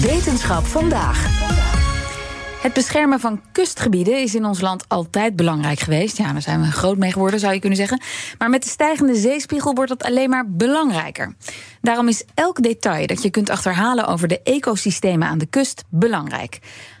Wetenschap vandaag. Het beschermen van kustgebieden is in ons land altijd belangrijk geweest. Ja, daar zijn we groot mee geworden, zou je kunnen zeggen. Maar met de stijgende zeespiegel wordt dat alleen maar belangrijker. Daarom is elk detail dat je kunt achterhalen over de ecosystemen aan de kust belangrijk.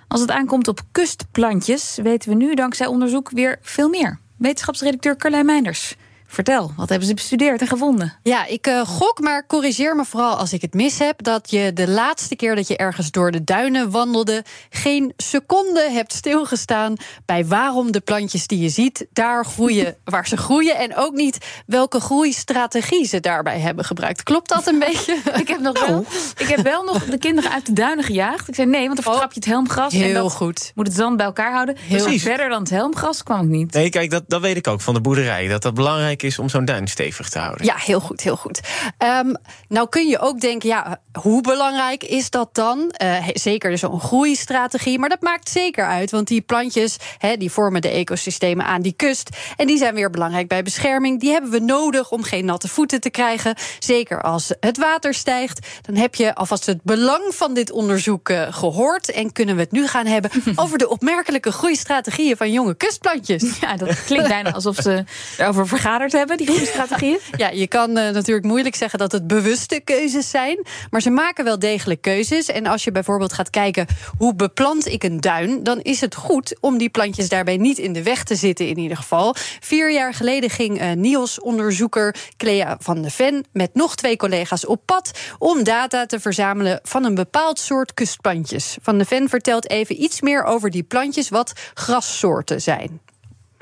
Als het aankomt op kustplantjes, weten we nu dankzij onderzoek weer veel meer. Wetenschapsredacteur Carlijn Meinders. Vertel, wat hebben ze bestudeerd en gevonden? Ja, ik uh, gok, maar corrigeer me vooral als ik het mis heb... dat je de laatste keer dat je ergens door de duinen wandelde... geen seconde hebt stilgestaan bij waarom de plantjes die je ziet... daar groeien waar ze groeien en ook niet welke groeistrategie ze daarbij hebben gebruikt. Klopt dat een beetje? ik, heb nog wel, ik heb wel nog de kinderen uit de duinen gejaagd. Ik zei nee, want dan vertrap je het helmgras. Heel en dat goed. Moet het zand bij elkaar houden. Heel verder dan het helmgras kwam ik niet. Nee, kijk, dat, dat weet ik ook van de boerderij. Dat dat belangrijk is om zo'n duin stevig te houden. Ja, heel goed, heel goed. Um, nou kun je ook denken, ja, hoe belangrijk is dat dan? Uh, zeker zo'n groeistrategie, maar dat maakt zeker uit, want die plantjes, he, die vormen de ecosystemen aan die kust en die zijn weer belangrijk bij bescherming. Die hebben we nodig om geen natte voeten te krijgen. Zeker als het water stijgt, dan heb je alvast het belang van dit onderzoek uh, gehoord en kunnen we het nu gaan hebben over de opmerkelijke groeistrategieën van jonge kustplantjes. Ja, dat klinkt bijna alsof ze erover vergaderd hebben, die goede strategieën? Ja, je kan uh, natuurlijk moeilijk zeggen dat het bewuste keuzes zijn. Maar ze maken wel degelijk keuzes. En als je bijvoorbeeld gaat kijken hoe beplant ik een duin, dan is het goed om die plantjes daarbij niet in de weg te zitten, in ieder geval. Vier jaar geleden ging uh, NIOS-onderzoeker Clea van de Ven met nog twee collega's op pad om data te verzamelen van een bepaald soort kustplantjes. Van de Ven vertelt even iets meer over die plantjes, wat grassoorten zijn.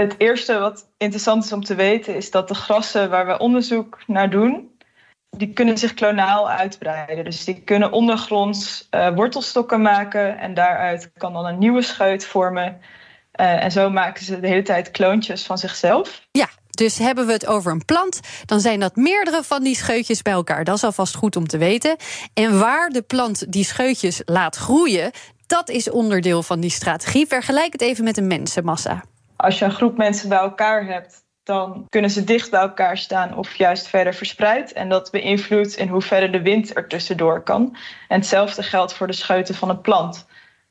Het eerste wat interessant is om te weten is dat de grassen waar we onderzoek naar doen, die kunnen zich klonaal uitbreiden. Dus die kunnen ondergronds uh, wortelstokken maken en daaruit kan dan een nieuwe scheut vormen. Uh, en zo maken ze de hele tijd kloontjes van zichzelf. Ja, dus hebben we het over een plant, dan zijn dat meerdere van die scheutjes bij elkaar. Dat is alvast goed om te weten. En waar de plant die scheutjes laat groeien, dat is onderdeel van die strategie. Vergelijk het even met een mensenmassa als je een groep mensen bij elkaar hebt, dan kunnen ze dicht bij elkaar staan of juist verder verspreid. En dat beïnvloedt in hoeverre de wind er tussendoor kan. En hetzelfde geldt voor de scheuten van een plant.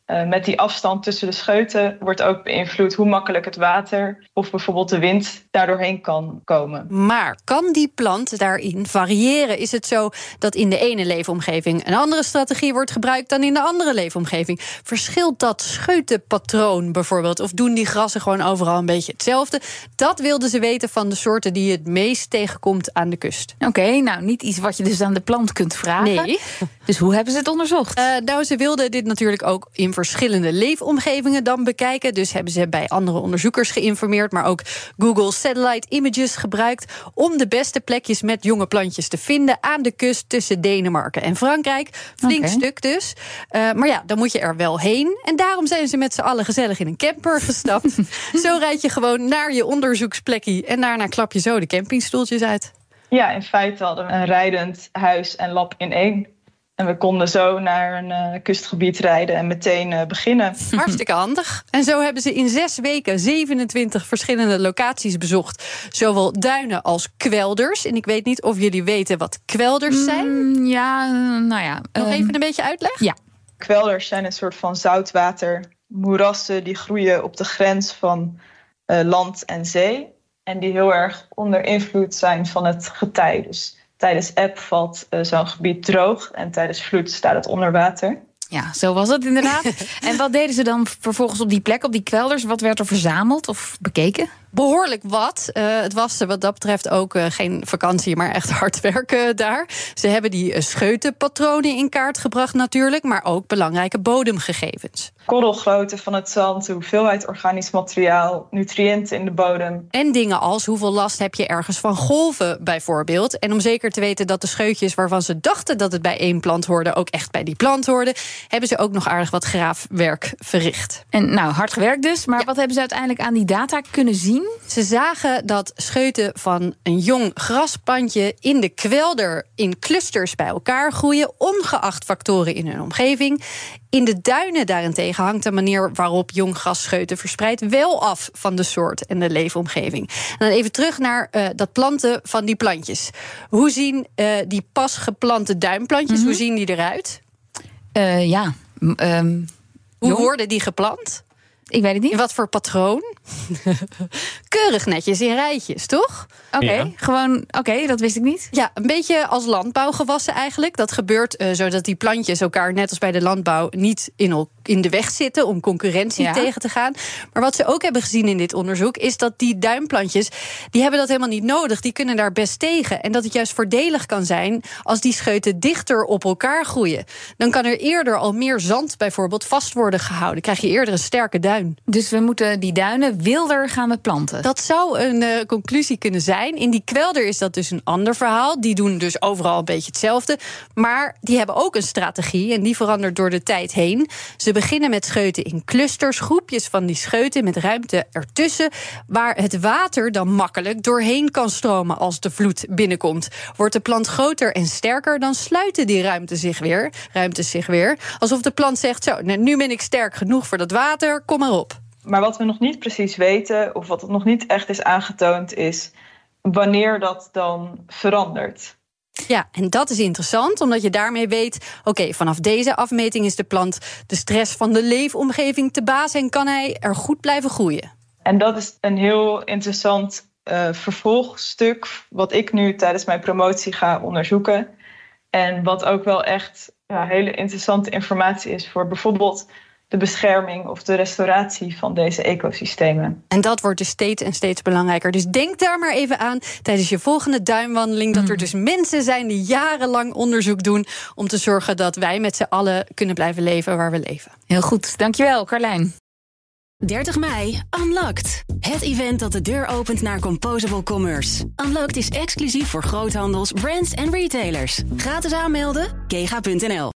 Uh, met die afstand tussen de scheuten wordt ook beïnvloed hoe makkelijk het water of bijvoorbeeld de wind daardoorheen kan komen. Maar kan die plant daarin variëren? Is het zo dat in de ene leefomgeving een andere strategie wordt gebruikt dan in de andere leefomgeving? Verschilt dat scheutenpatroon bijvoorbeeld? Of doen die grassen gewoon overal een beetje hetzelfde? Dat wilden ze weten van de soorten die je het meest tegenkomt aan de kust. Oké, okay, nou niet iets wat je dus aan de plant kunt vragen. Nee. Dus hoe hebben ze het onderzocht? Uh, nou, ze wilden dit natuurlijk ook in verschillende leefomgevingen dan bekijken. Dus hebben ze bij andere onderzoekers geïnformeerd, maar ook Google Satellite Images gebruikt om de beste plekjes met jonge plantjes te vinden aan de kust tussen Denemarken en Frankrijk. Flink okay. stuk dus. Uh, maar ja, dan moet je er wel heen. En daarom zijn ze met z'n allen gezellig in een camper gestapt. zo rijd je gewoon naar je onderzoeksplekje en daarna klap je zo de campingstoeltjes uit. Ja, in feite hadden we een rijdend huis en lab in één. En we konden zo naar een uh, kustgebied rijden en meteen uh, beginnen. Hartstikke handig. En zo hebben ze in zes weken 27 verschillende locaties bezocht. Zowel duinen als kwelders. En ik weet niet of jullie weten wat kwelders zijn. Mm, ja, nou ja. Nog um, even een beetje uitleg? Ja. Kwelders zijn een soort van zoutwatermoerassen die groeien op de grens van uh, land en zee. En die heel erg onder invloed zijn van het getij. Dus tijdens eb valt uh, zo'n gebied droog en tijdens vloed staat het onder water. Ja, zo was het inderdaad. en wat deden ze dan vervolgens op die plek, op die kwelders? Wat werd er verzameld of bekeken? Behoorlijk wat. Uh, het was wat dat betreft ook uh, geen vakantie, maar echt hard werken daar. Ze hebben die uh, scheutenpatronen in kaart gebracht natuurlijk, maar ook belangrijke bodemgegevens. Korrelgrootte van het zand, de hoeveelheid organisch materiaal, nutriënten in de bodem. En dingen als hoeveel last heb je ergens van golven bijvoorbeeld. En om zeker te weten dat de scheutjes waarvan ze dachten dat het bij één plant hoorde, ook echt bij die plant hoorden, hebben ze ook nog aardig wat graafwerk verricht. En nou, hard gewerkt dus, maar ja. wat hebben ze uiteindelijk aan die data kunnen zien? Ze zagen dat scheuten van een jong grasplantje in de kwelder in clusters bij elkaar groeien, ongeacht factoren in hun omgeving. In de duinen daarentegen hangt de manier waarop jong gras scheuten verspreidt wel af van de soort en de leefomgeving. En dan even terug naar uh, dat planten van die plantjes. Hoe zien uh, die pas geplante duinplantjes, mm -hmm. hoe zien die eruit? Uh, ja. Um, Hoe worden die geplant? Ik weet het niet. In wat voor patroon? Keurig netjes in rijtjes, toch? Oké, gewoon, oké, dat wist ik niet. Ja, een beetje als landbouwgewassen eigenlijk. Dat gebeurt uh, zodat die plantjes elkaar, net als bij de landbouw, niet in, in de weg zitten om concurrentie tegen te gaan. Maar wat ze ook hebben gezien in dit onderzoek, is dat die duimplantjes, die hebben dat helemaal niet nodig. Die kunnen daar best tegen. En dat het juist voordelig kan zijn als die scheuten dichter op elkaar groeien. Dan kan er eerder al meer zand bijvoorbeeld vast worden gehouden. Krijg je eerder een sterke duin. Dus we moeten die duinen wilder gaan beplanten. Dat zou een uh, conclusie kunnen zijn. In die kwelder is dat dus een ander verhaal. Die doen dus overal een beetje hetzelfde. Maar die hebben ook een strategie en die verandert door de tijd heen. Ze beginnen met scheuten in clusters, groepjes van die scheuten met ruimte ertussen, waar het water dan makkelijk doorheen kan stromen als de vloed binnenkomt. Wordt de plant groter en sterker, dan sluiten die ruimte zich weer, ruimtes zich weer. Alsof de plant zegt: Zo, nou, nu ben ik sterk genoeg voor dat water, kom maar op. Maar wat we nog niet precies weten, of wat nog niet echt is aangetoond, is wanneer dat dan verandert. Ja, en dat is interessant, omdat je daarmee weet: oké, vanaf deze afmeting is de plant de stress van de leefomgeving te baas en kan hij er goed blijven groeien. En dat is een heel interessant uh, vervolgstuk, wat ik nu tijdens mijn promotie ga onderzoeken. En wat ook wel echt ja, hele interessante informatie is voor bijvoorbeeld de bescherming of de restauratie van deze ecosystemen. En dat wordt dus steeds en steeds belangrijker. Dus denk daar maar even aan tijdens je volgende duinwandeling. Dat er mm. dus mensen zijn die jarenlang onderzoek doen om te zorgen dat wij met z'n allen kunnen blijven leven waar we leven. Heel goed, dankjewel, Carlijn. 30 mei, Unlocked. Het event dat de deur opent naar Composable Commerce. Unlocked is exclusief voor groothandels, brands en retailers. Gratis aanmelden, kega.nl.